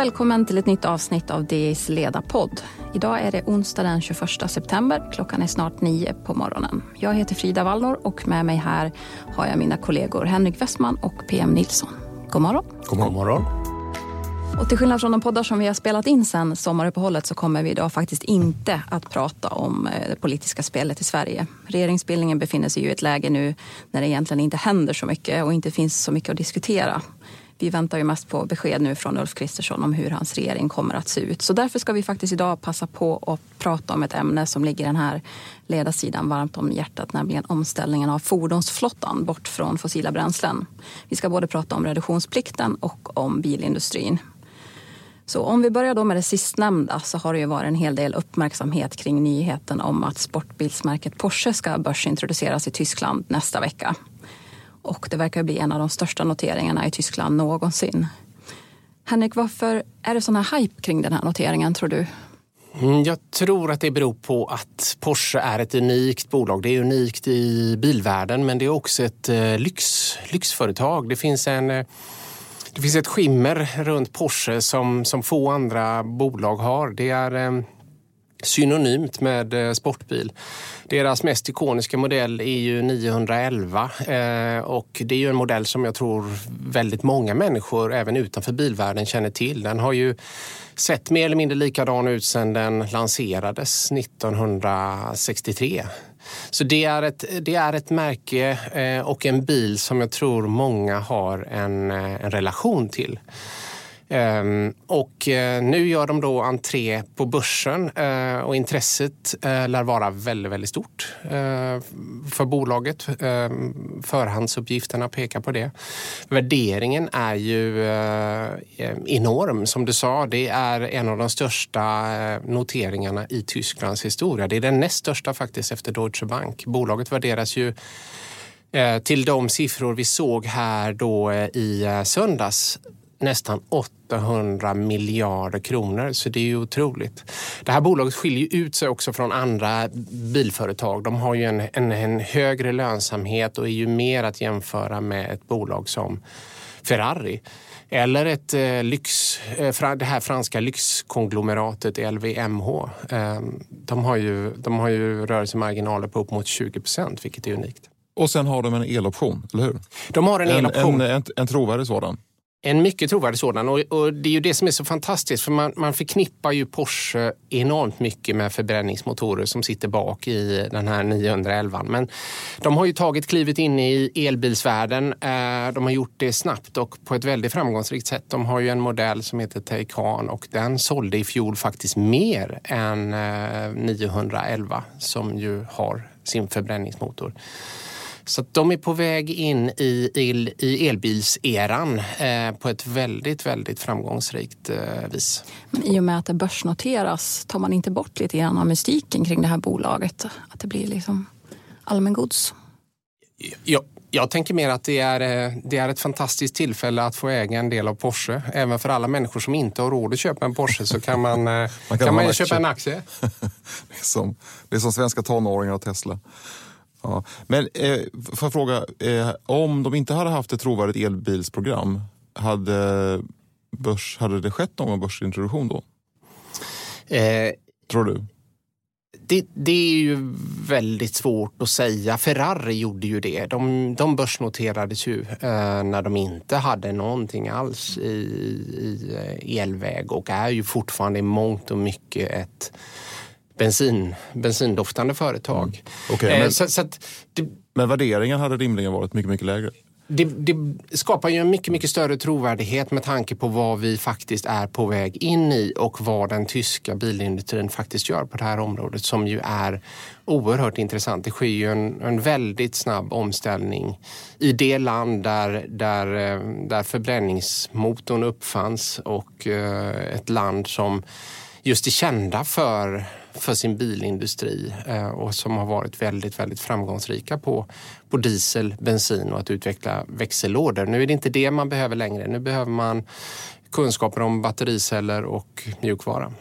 välkommen till ett nytt avsnitt av DIs ledarpodd. Idag är det onsdag den 21 september. Klockan är snart nio på morgonen. Jag heter Frida Wallnor och med mig här har jag mina kollegor Henrik Westman och PM Nilsson. God morgon. God morgon. God morgon. Och till skillnad från de poddar som vi har spelat in sen sommaruppehållet så kommer vi idag faktiskt inte att prata om eh, det politiska spelet i Sverige. Regeringsbildningen befinner sig i ett läge nu när det egentligen inte händer så mycket och inte finns så mycket att diskutera. Vi väntar ju mest på besked nu från Ulf Kristersson om hur hans regering kommer att se ut. Så därför ska vi faktiskt idag passa på att prata om ett ämne som ligger den här ledarsidan varmt om hjärtat, nämligen omställningen av fordonsflottan bort från fossila bränslen. Vi ska både prata om reduktionsplikten och om bilindustrin. Så om vi börjar då med det sistnämnda så har det ju varit en hel del uppmärksamhet kring nyheten om att sportbilsmärket Porsche ska börsintroduceras i Tyskland nästa vecka. Och det verkar bli en av de största noteringarna i Tyskland någonsin. Henrik, varför är det sån här hype kring den här noteringen tror du? Mm, jag tror att det beror på att Porsche är ett unikt bolag. Det är unikt i bilvärlden men det är också ett eh, lyx, lyxföretag. Det finns en eh, det finns ett skimmer runt Porsche som, som få andra bolag har. Det är eh, synonymt med eh, sportbil. Deras mest ikoniska modell är ju 911 eh, och det är ju en modell som jag tror väldigt många människor även utanför bilvärlden känner till. Den har ju sett mer eller mindre likadan ut sedan den lanserades 1963. Så det är ett, det är ett märke eh, och en bil som jag tror många har en, en relation till. Ehm, och eh, nu gör de då entré på börsen eh, och intresset eh, lär vara väldigt, väldigt stort för bolaget. Ehm, förhandsuppgifterna pekar på det. Värderingen är ju enorm. Som du sa, det är en av de största noteringarna i Tysklands historia. Det är den näst största faktiskt efter Deutsche Bank. Bolaget värderas ju till de siffror vi såg här då i söndags nästan 800 miljarder kronor. Så det är ju otroligt. Det här bolaget skiljer ut sig också från andra bilföretag. De har ju en, en, en högre lönsamhet och är ju mer att jämföra med ett bolag som Ferrari. Eller ett eh, lyx, eh, det här franska lyxkonglomeratet LVMH. Eh, de, har ju, de har ju rörelsemarginaler på upp mot 20 procent, vilket är unikt. Och sen har de en eloption, eller hur? De har en, en eloption. En, en, en trovärdig sådan. En mycket trovärdig sådan och, och, det är ju det som är så fantastiskt för man, man förknippar ju Porsche enormt mycket med förbränningsmotorer som sitter bak i den här 911. Men de har ju tagit klivet in i elbilsvärlden. Eh, de har gjort det snabbt och på ett väldigt framgångsrikt sätt. De har ju en modell som heter Taycan och den sålde i fjol faktiskt mer än eh, 911 som ju har sin förbränningsmotor. Så de är på väg in i, el, i elbilseran eh, på ett väldigt, väldigt framgångsrikt eh, vis. Men I och med att det börsnoteras, tar man inte bort lite grann av mystiken kring det här bolaget? Att det blir liksom allmängods? Ja, jag tänker mer att det är, eh, det är ett fantastiskt tillfälle att få äga en del av Porsche. Även för alla människor som inte har råd att köpa en Porsche så kan man, eh, man kan, kan man köpa en aktie. det, är som, det är som svenska tonåringar och Tesla. Ja. Men eh, får jag fråga, eh, om de inte hade haft ett trovärdigt elbilsprogram, hade, börs, hade det skett någon börsintroduktion då? Eh, Tror du? Det, det, är ju väldigt svårt att säga. Ferrari gjorde ju det. De, de börsnoterades ju eh, när de inte hade någonting alls i, i eh, elväg och är ju fortfarande i mångt och mycket ett bensin, bensindoftande företag. Mm. Okay, men, eh, så, så det, men värderingen hade rimligen varit mycket, mycket lägre? Det, det, skapar ju en mycket, mycket större trovärdighet med tanke på vad vi faktiskt är på väg in i och vad den tyska bilindustrin faktiskt gör på det här området som ju är oerhört intressant. Det sker ju en, en väldigt snabb omställning i det land där, där, eh, där förbränningsmotorn uppfanns och eh, ett land som just är kända för för sin bilindustri eh, och som har varit väldigt, väldigt framgångsrika på, på diesel, bensin och att utveckla växellådor. Nu är det inte det man behöver längre. Nu behöver man kunskaper om battericeller och mjukvara.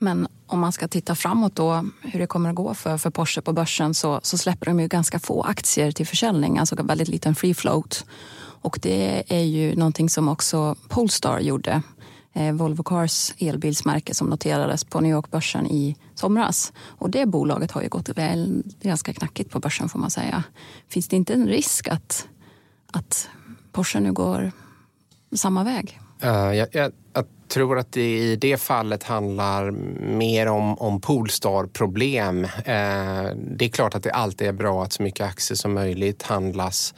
Men om man ska titta framåt då, hur det kommer att gå för, för Porsche på börsen så, så släpper de ju ganska få aktier till försäljning, alltså väldigt liten free float. Och det är ju någonting som också Polestar gjorde Eh, Volvo Cars elbilsmärke som noterades på New York-börsen i somras. Och det bolaget har ju gått väl, ganska knackigt på börsen får man säga. Finns det inte en risk att, att Porsche nu går samma väg? Uh, jag, jag, jag, tror att det i det fallet handlar mer om, om Polestar-problem. Uh, det är klart att det alltid är bra att så mycket aktier som möjligt handlas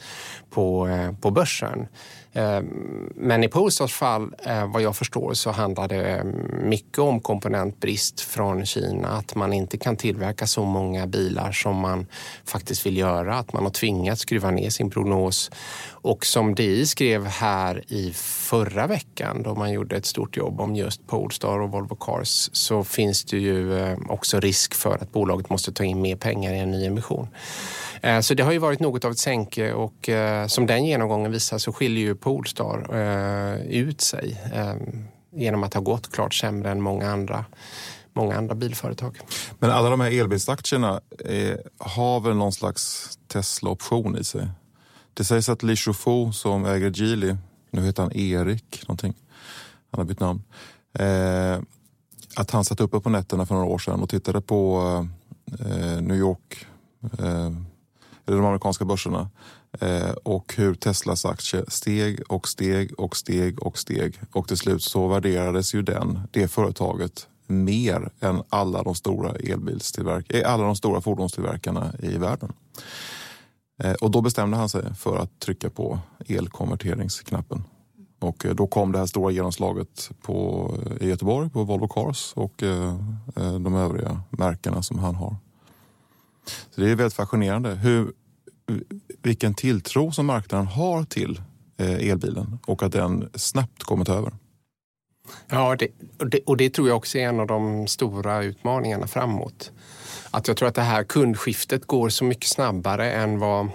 på, uh, på börsen. Ehm, men i Polestars fall, eh, vad jag förstår, så handlar det eh, mycket om komponentbrist från Kina. Att man inte kan tillverka så många bilar som man faktiskt vill göra. Att man har tvingats skruva ner sin prognos. Och som DI skrev här i förra veckan då man gjorde ett stort jobb om just Polestar och Volvo Cars så finns det ju eh, också risk för att bolaget måste ta in mer pengar i en ny emission. Eh, så det har ju varit något av ett sänke och eh, som den genomgången visar så skiljer ju Polestar eh, ut sig genom att ha gått klart sämre än många andra många andra bilföretag. Men alla de här elbilsaktierna har väl någon slags Tesla-option i sig? Det sägs att Li Shufu som äger Geely, nu heter han Erik någonting, han har bytt namn, eh, att han satt uppe på nätterna för några år sedan och tittade på eh, New York eller de amerikanska börserna eh, och hur Teslas aktie steg och steg och steg och steg och till slut så värderades ju den, det företaget mer än alla de stora elbilstillverkarna, eh, alla de stora fordonstillverkarna i världen. Eh, och då bestämde han sig för att trycka på elkonverteringsknappen. Och eh, då kom det här stora genomslaget på, eh, i Göteborg på Volvo Cars och de övriga märkena som han har. Så det är väldigt fascinerande hur, vilken tilltro som marknaden har till eh, elbilen och att den snabbt kommit över. Ja, det, och, det, och det tror jag också är en av de stora utmaningarna framåt. Att jag tror att det här kundskiftet går så mycket snabbare än vad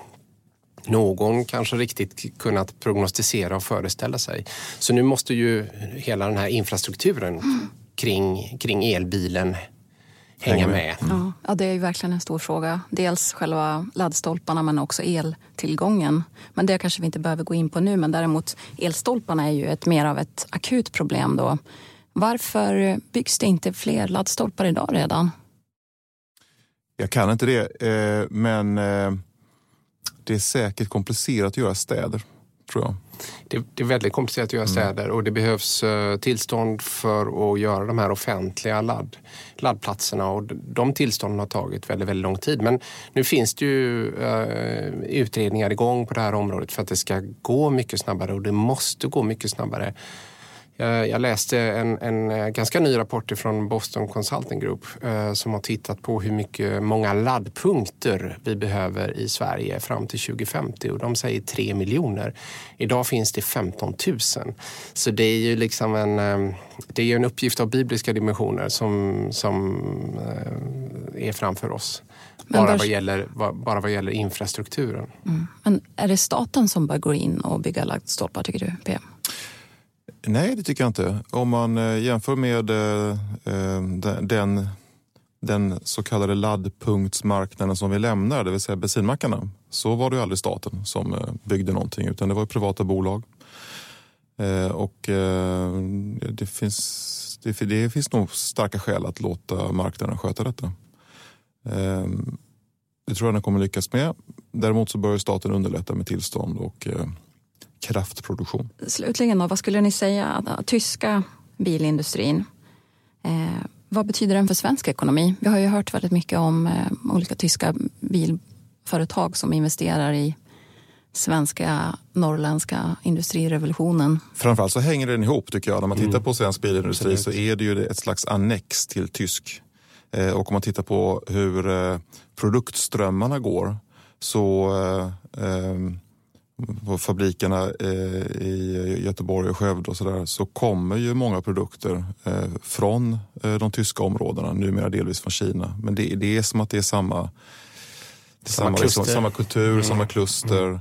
någon kanske riktigt kunnat prognostisera och föreställa sig. Så nu måste ju hela den här infrastrukturen kring, kring elbilen hänga med. Mm. Ja, det är ju verkligen en stor fråga. Dels själva laddstolparna men också eltillgången. Men det kanske vi inte behöver gå in på nu. Men däremot elstolparna är ju ett, mer av ett akut problem då. Varför byggs det inte fler laddstolpar idag redan? Jag kan inte det, eh, men eh, det är säkert komplicerat att göra städer, tror jag. Det, det, är väldigt komplicerat att göra mm. städer och det behövs uh, tillstånd för att göra de här offentliga ladd, laddplatserna och de tillstånden har tagit väldigt, väldigt lång tid. Men nu finns det ju uh, utredningar igång på det här området för att det ska gå mycket snabbare och det måste gå mycket snabbare. Jag läste en, en, eh, ganska ny rapport från Boston Consulting Group eh, som har tittat på hur mycket, många laddpunkter vi behöver i Sverige fram till 2050 och de säger 3 miljoner. Idag finns det 15 000. Så det är ju liksom en, eh, det är en uppgift av bibliska dimensioner som, som är framför oss. Bara, vad gäller, bara vad gäller infrastrukturen. Mm. Men är det staten som bör gå in och bygga laddstolpar tycker du, PM? Nej, det tycker jag inte. Om man eh, jämför med eh, eh den, den så kallade laddpunktsmarknaden som vi lämnar, det vill säga bensinmackarna, så var det aldrig staten som eh, byggde någonting utan det var privata bolag. Och det finns, det, det finns nog starka skäl att låta marknaden sköta detta. Ehm, det tror jag den kommer lyckas med. Däremot så bör staten underlätta med tillstånd och kraftproduktion. Slutligen, då, vad skulle ni säga, tyska bilindustrin, eh, vad betyder den för svensk ekonomi? Vi har ju hört väldigt mycket om eh, olika tyska bilföretag som investerar i svenska, norrländska industrirevolutionen. Framförallt så hänger den ihop tycker jag. När man tittar mm. på svensk bilindustri så är det ju ett slags annex till tysk. Eh, och om man tittar på hur eh, produktströmmarna går så eh, eh på fabrikerna eh, i Göteborg och Skövde och så där så kommer ju många produkter eh, från eh, de tyska områdena, numera delvis från Kina. Men det, det är som att det är samma, det är samma, liksom, samma kultur, mm. samma kluster.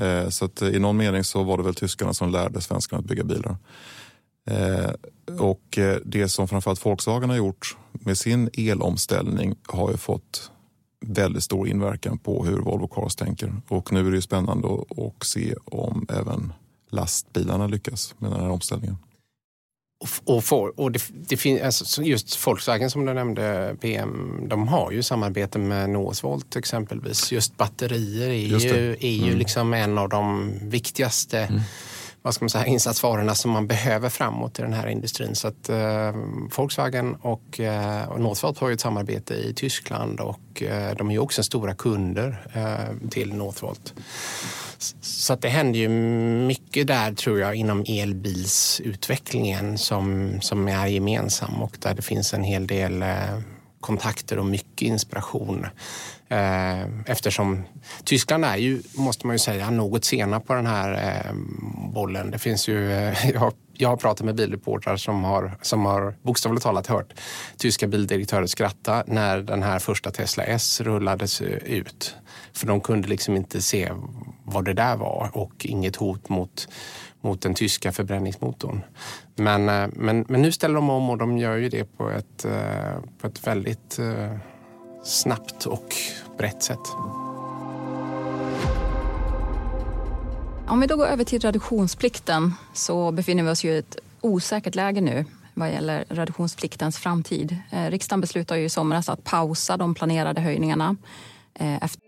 Mm. Så att i någon mening så var det väl tyskarna som lärde svenskarna att bygga bilar. Och det som framförallt Volkswagen har gjort med sin elomställning har ju fått väldigt stor inverkan på hur Volvo Cars tänker. Och nu är det spännande att se om även lastbilarna lyckas med den här omställningen. och, for, och det, det finns, alltså just Volkswagen som du nämnde, PM, de har ju samarbete med Northvolt exempelvis. Just batterier är just ju, är ju mm. liksom en av de viktigaste mm vad ska man säga, insatsvarorna som man behöver framåt i den här industrin. Så att eh, Volkswagen och, eh, och Northvolt har ju ett samarbete i Tyskland och eh, de är ju också stora kunder eh, till Northvolt. Så att det händer ju mycket där tror jag inom elbilsutvecklingen som, som är gemensam och där det finns en hel del eh, kontakter och mycket inspiration. Eh, eftersom Tyskland är ju, måste man ju säga, något sena på den här eh, bollen. Det finns ju, eh, jag har jag har pratat med bilreportrar som har, som har bokstavligt talat hört tyska bildirektörer skratta när den här första Tesla S rullades ut. För de kunde liksom inte se vad det där var och inget hot mot, mot den tyska förbränningsmotorn. Men, eh, men, men nu ställer de om och de gör ju det på ett, eh, på ett väldigt eh, snabbt och brett sätt. Om vi då går över till reduktionsplikten så befinner vi oss ju i ett osäkert läge nu vad gäller reduktionspliktens framtid. Riksdagen beslutade ju i somras att pausa de planerade höjningarna. Efter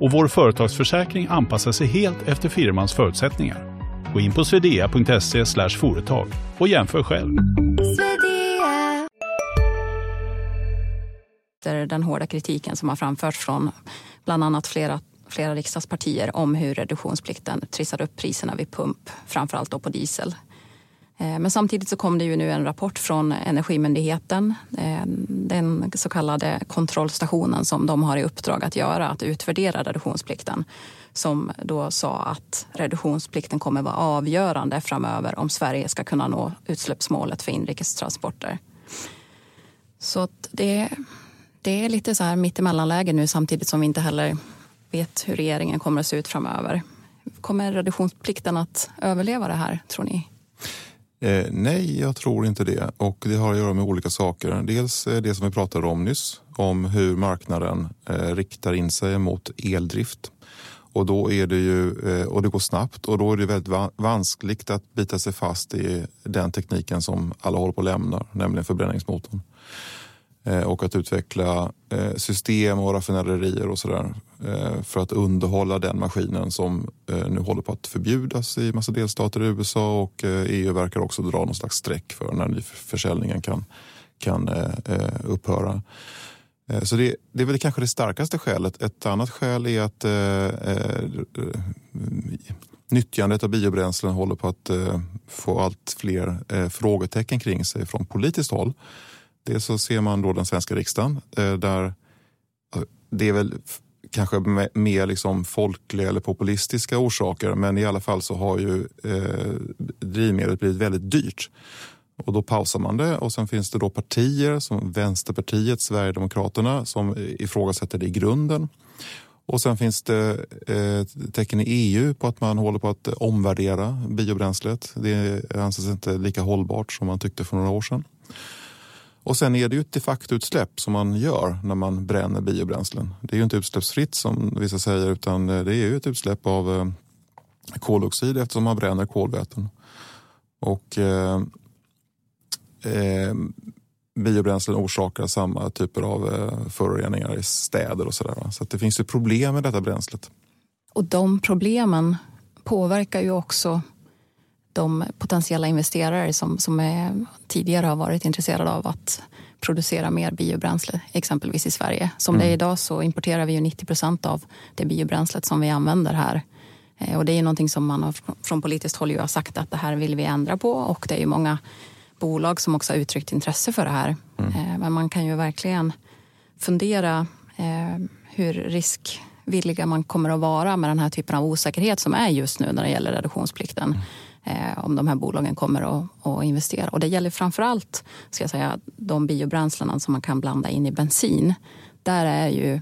och vår företagsförsäkring anpassar sig helt efter firmans förutsättningar. Gå in på swedea.se företag och jämför själv. Den hårda kritiken som har framförts från bland annat flera, flera riksdagspartier om hur reduktionsplikten trissar upp priserna vid pump, framförallt då på diesel. Eh, men samtidigt så kom det ju nu en rapport från Energimyndigheten, eh, den så kallade kontrollstationen som de har i uppdrag att göra, att utvärdera reduktionsplikten. Som då sa att reduktionsplikten kommer vara avgörande framöver om Sverige ska kunna nå utsläppsmålet för inrikestransporter. Så det, det är lite så här mittemellanläge nu samtidigt som vi inte heller vet hur regeringen kommer att se ut framöver. Kommer reduktionsplikten att överleva det här, tror ni? Eh, nej, jag tror inte det. Och det har att göra med olika saker. Dels eh, det som vi pratade om nyss, om hur marknaden eh, riktar in sig mot eldrift. Och då är det ju, eh, och det går snabbt och då är det väldigt vanskligt att bita sig fast i den tekniken som alla håller på att lämna, nämligen förbränningsmotorn. Eh, och att utveckla eh, system och raffinaderier och sådär eh, för att underhålla den maskinen som nu håller på att förbjudas i massa delstater i USA och EU verkar också dra någon slags streck för när försäljningen kan, kan upphöra. Så det, det är väl kanske det starkaste skälet. Ett annat skäl är att eh, nyttjandet av biobränslen håller på att eh, få allt fler eh, frågetecken kring sig från politiskt håll. Dels så ser man då den svenska riksdagen eh, där det är väl kanske mer liksom folkliga eller populistiska orsaker men i alla fall så har ju eh, drivmedlet blivit väldigt dyrt. Och då pausar man det och sen finns det då partier som Vänsterpartiet, Sverigedemokraterna som ifrågasätter det i grunden. Och sen finns det eh, tecken i EU på att man håller på att omvärdera biobränslet. Det anses inte lika hållbart som man tyckte för några år sedan. Och sen är det ju ett de facto-utsläpp som man gör när man bränner biobränslen. Det är ju inte utsläppsfritt som vissa säger utan det är ju ett utsläpp av eh, koldioxid eftersom man bränner kolväten. Och eh, eh, biobränslen orsakar samma typer av eh, föroreningar i städer och sådär. Så det finns ju problem med detta bränslet. Och de problemen påverkar ju också de potentiella investerare som, som är, tidigare har varit intresserade av att producera mer biobränsle, exempelvis i Sverige. Som mm. det är idag så importerar vi ju 90 procent av det biobränslet som vi använder här. Eh, och det är någonting som man har, från politiskt håll ju har sagt att det här vill vi ändra på och det är ju många bolag som också har uttryckt intresse för det här. Mm. Eh, men man kan ju verkligen fundera eh, hur riskvilliga man kommer att vara med den här typen av osäkerhet som är just nu när det gäller reduktionsplikten. Eh, om de här bolagen kommer att, att investera. Och det gäller framför allt ska jag säga, de biobränslena som man kan blanda in i bensin. Där, är ju,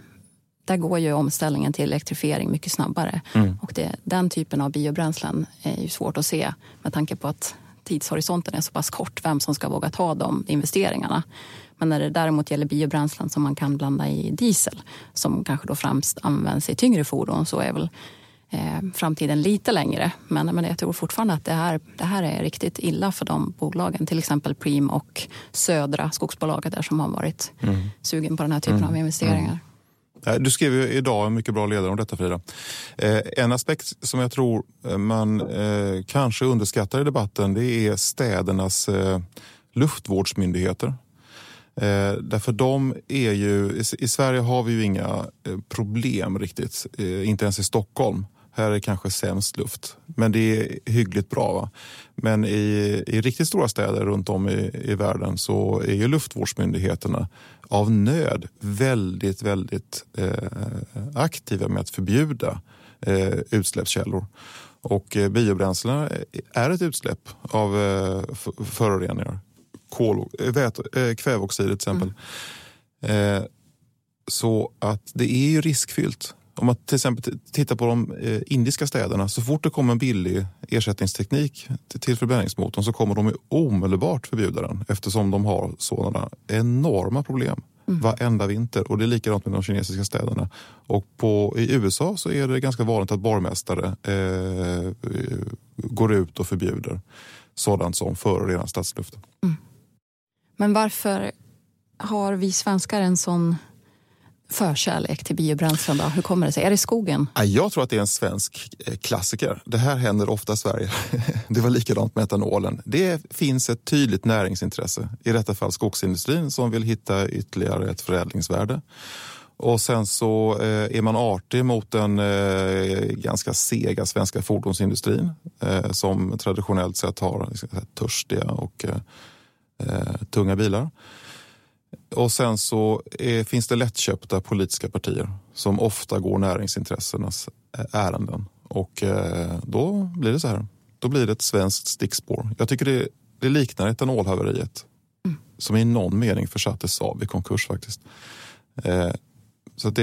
där går ju omställningen till elektrifiering mycket snabbare. Mm. Och det, den typen av biobränslen är ju svårt att se med tanke på att tidshorisonten är så pass kort, vem som ska våga ta de investeringarna. Men när det däremot gäller biobränslen som man kan blanda i diesel som kanske då främst används i tyngre fordon så är väl framtiden lite längre. Men, men jag tror fortfarande att det här, det här är riktigt illa för de bolagen. Till exempel Preem och Södra, skogsbolaget där som har varit mm. sugen på den här typen mm. av investeringar. Mm. Du skrev ju idag en mycket bra ledare om detta Frida. Eh, en aspekt som jag tror eh, man eh, kanske underskattar i debatten det är städernas luftvårdsmyndigheter. Därför de är ju, i Sverige har vi ju inga problem riktigt, inte ens i Stockholm. Här är kanske sämst luft, men det är hyggligt bra. Va? Men i, i riktigt stora städer runt om i, i världen så är ju luftvårdsmyndigheterna av nöd väldigt, väldigt eh, aktiva med att förbjuda eh, utsläppskällor. Och eh, biobränslena är ett utsläpp av eh, föroreningar. Kol, eh, vät, eh, kväveoxider till exempel. Mm. Eh, så att det är ju riskfyllt. Om man till exempel tittar på de eh, indiska städerna, så fort det kommer en billig ersättningsteknik till förbränningsmotorn så kommer de omedelbart förbjuda den eftersom de har sådana enorma problem mm. varenda vinter. Och det är likadant med de kinesiska städerna. Och på, i USA så är det ganska vanligt att borgmästare eh, går ut och förbjuder sådant som förorenar stadsluften. Mm. Men varför har vi svenskar en sån förkärlek till biobränslen? Då? Hur kommer det sig? Är det skogen? Jag tror att det är en svensk eh, klassiker. Det här händer ofta i Sverige. Det var likadant med etanolen. Det finns ett tydligt näringsintresse, i detta fall skogsindustrin som vill hitta ytterligare ett förädlingsvärde. Och sen så eh, är man artig mot den eh, ganska sega svenska fordonsindustrin som traditionellt sett har liksom, törstiga och tunga bilar. Och sen så är, finns det lättköpta politiska partier som ofta går näringsintressenas eh, ärenden. Och eh, då blir det så här. Då blir det ett svenskt stickspår. Jag tycker det, det liknar etanolhaveriet mm. som i någon mening försatte Saab i konkurs faktiskt. Eh, så det,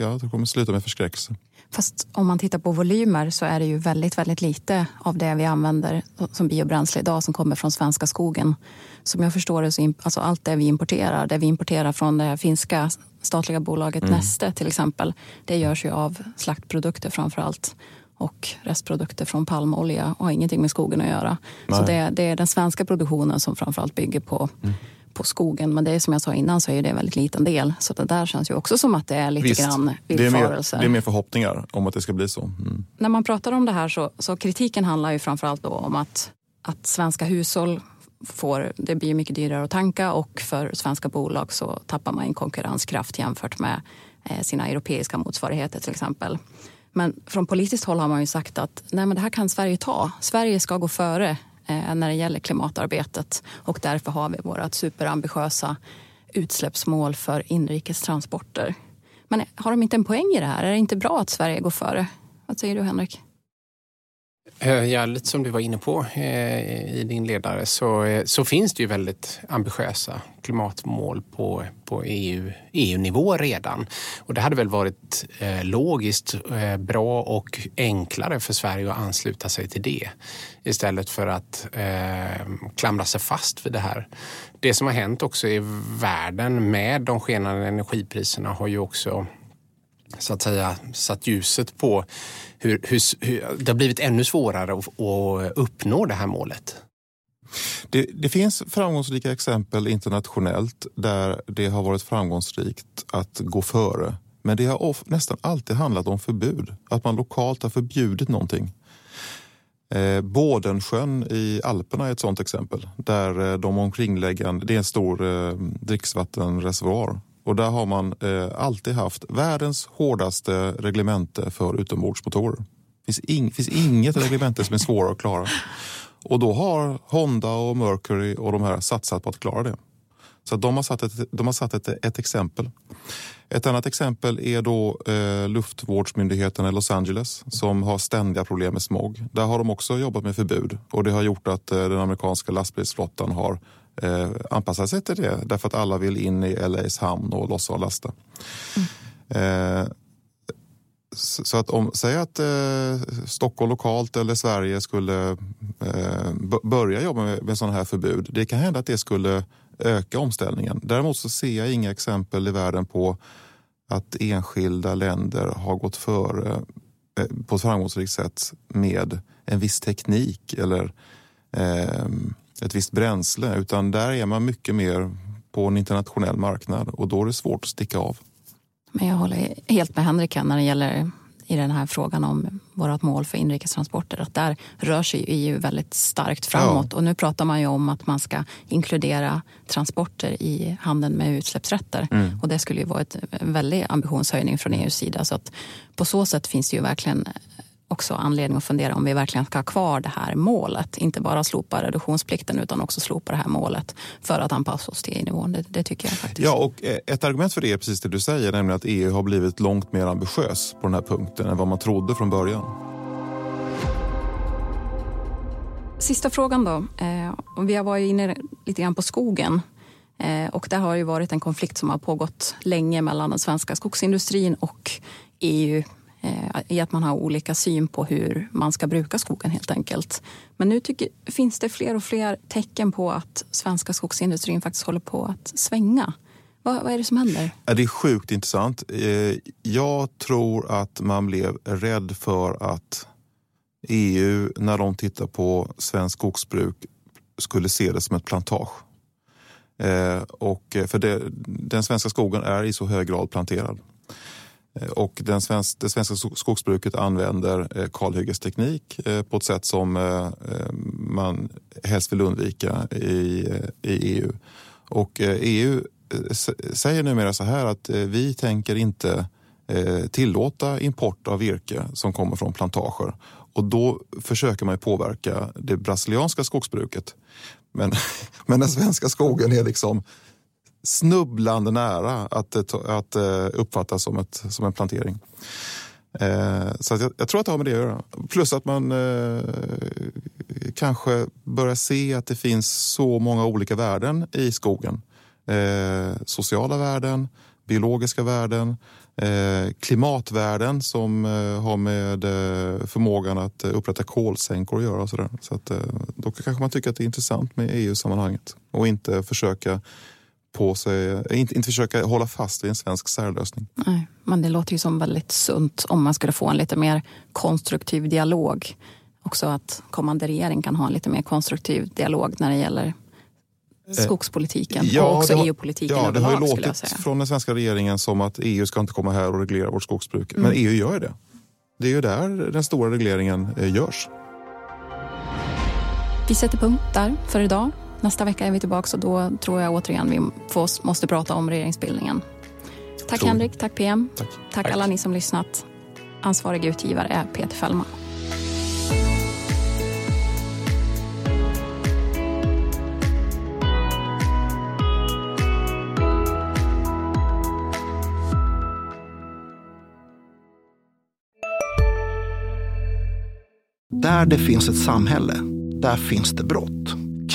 ja, det kommer sluta med förskräckelse. Fast om man tittar på volymer så är det ju väldigt, väldigt lite av det vi använder som biobränsle idag som kommer från svenska skogen. Som jag förstår det, så alltså allt det vi importerar, det vi importerar från det finska statliga bolaget mm. Neste till exempel, det görs ju av slaktprodukter framför allt och restprodukter från palmolja och har ingenting med skogen att göra. Nej. Så det, det, är den svenska produktionen som framförallt bygger på mm på skogen. Men det är som jag sa innan så är det en väldigt liten del. Så det där känns ju också som att det är lite Visst, grann villfarelser. Det, det är mer förhoppningar om att det ska bli så. Mm. När man pratar om det här så, så kritiken handlar ju framförallt då om att, att svenska hushåll får, det blir mycket dyrare att tanka och för svenska bolag så tappar man en konkurrenskraft jämfört med eh, sina europeiska motsvarigheter till exempel. Men från politiskt håll har man ju sagt att nej men det här kan Sverige ta. Sverige ska gå före Eh, när det gäller klimatarbetet och därför har vi vårt superambitiösa utsläppsmål för inrikestransporter. Men har de inte en poäng i det här? Är det inte bra att Sverige går före? Vad säger du Henrik? Ja, lite som du var inne på eh, i din ledare så, eh, så finns det ju väldigt ambitiösa klimatmål på, på EU, EU-nivå redan. Och det hade väl varit eh, logiskt eh, bra och enklare för Sverige att ansluta sig till det istället för att eh, klamra sig fast vid det här. Det som har hänt också i världen med de skenande energipriserna har ju också så att säga satt ljuset på hur, hur, hur det har blivit ännu svårare att, att uppnå det här målet. Det, det, finns framgångsrika exempel internationellt där det har varit framgångsrikt att gå före. Men det har of, nästan alltid handlat om förbud. Att man lokalt har förbjudit någonting. Eh, Bådensjön i Alperna är ett sånt exempel. Där eh, de omkringliggande, det är en stor eh, dricksvattenreservoar och där har man eh, alltid haft världens hårdaste reglemente för utombordsmotorer. Det finns, ing, finns inget reglemente som är svårare att klara. Och då har Honda och Mercury och de här satsat på att klara det. Så de har satt, ett, de har satt ett, ett exempel. Ett annat exempel är då eh, luftvårdsmyndigheten i Los Angeles som har ständiga problem med smog. Där har de också jobbat med förbud och det har gjort att eh, den amerikanska lastbilsflottan har eh, anpassat sig till det därför att alla vill in i LAs hamn och lossa och lasta. Mm. Eh, så att om, säg att eh, Stockholm lokalt eller Sverige skulle eh, börja jobba med, med sådana här förbud. Det kan hända att det skulle öka omställningen. Däremot så ser jag inga exempel i världen på att enskilda länder har gått före eh, på ett framgångsrikt sätt med en viss teknik eller eh, ett visst bränsle. Utan där är man mycket mer på en internationell marknad och då är det svårt att sticka av. Men jag håller helt med Henrik när det gäller i den här frågan om vårt mål för inrikestransporter. Att där rör sig EU väldigt starkt framåt. Ja. Och nu pratar man ju om att man ska inkludera transporter i handeln med utsläppsrätter. Mm. Och det skulle ju vara ett, en väldig ambitionshöjning från EUs sida. Så att på så sätt finns det ju verkligen också anledning att fundera om vi verkligen ska ha kvar det här målet. Inte bara slopa reduktionsplikten utan också slopa det här målet för att anpassa oss till EU-nivån. Det, det, tycker jag faktiskt. Ja, och eh, ett argument för det är precis det du säger, nämligen att EU har blivit långt mer ambitiös på den här punkten än vad man trodde från början. Sista frågan då. Eh, vi har varit inne lite grann på skogen. Eh, och det har ju varit en konflikt som har pågått länge mellan den svenska skogsindustrin och EU Eh, i att man har olika syn på hur man ska bruka skogen helt enkelt. Men nu tycker, finns det fler och fler tecken på att svenska skogsindustrin faktiskt håller på att svänga. Vad, vad är det som händer? Det är sjukt intressant. Eh, jag tror att man blev rädd för att EU, när de tittar på svensk skogsbruk, skulle se det som ett plantage. Eh, och för det, den svenska skogen är i så hög grad planterad. Eh, och den svensk, det svenska skogsbruket använder eh, kalhyggesteknik eh, på ett sätt som man helst vill undvika i, i EU. Och EU säger numera så här att vi tänker inte tillåta import av virke som kommer från plantager. Och då försöker man påverka det brasilianska skogsbruket. Men, men den svenska skogen är liksom snubblande nära att, eh, att eh, uppfattas som, ett, som en plantering. Eh, så jag, jag, tror att det har med det att göra. Plus att man eh, kanske börjar se att det finns så många olika värden i skogen. Eh, sociala värden, biologiska värden, eh, klimatvärden som eh, har med eh, förmågan att upprätta kolsänkor att göra. Och så där. så att, då kanske man tycker att det är intressant med EU-sammanhanget och inte försöka på sig, inte, inte försöka hålla fast vid en svensk särlösning. Nej, men det låter ju som väldigt sunt om man skulle få en lite mer konstruktiv dialog. Också att kommande regering kan ha en lite mer konstruktiv dialog när det gäller eh, skogspolitiken ja, och också EU-politiken Ja, det har ju låtit från den svenska regeringen som att EU ska inte komma här och reglera vårt skogsbruk. Mm. Men EU gör det. Det är ju där den stora regleringen eh, görs. Vi sätter punkt där för idag. Nästa vecka är vi tillbaka och då tror jag återigen vi får, måste prata om regeringsbildningen. Tack tror. Henrik, tack PM. Tack. tack, tack alla ni som lyssnat. Ansvarig utgivare är Peter Fällman. Där det finns ett samhälle, där finns det brott.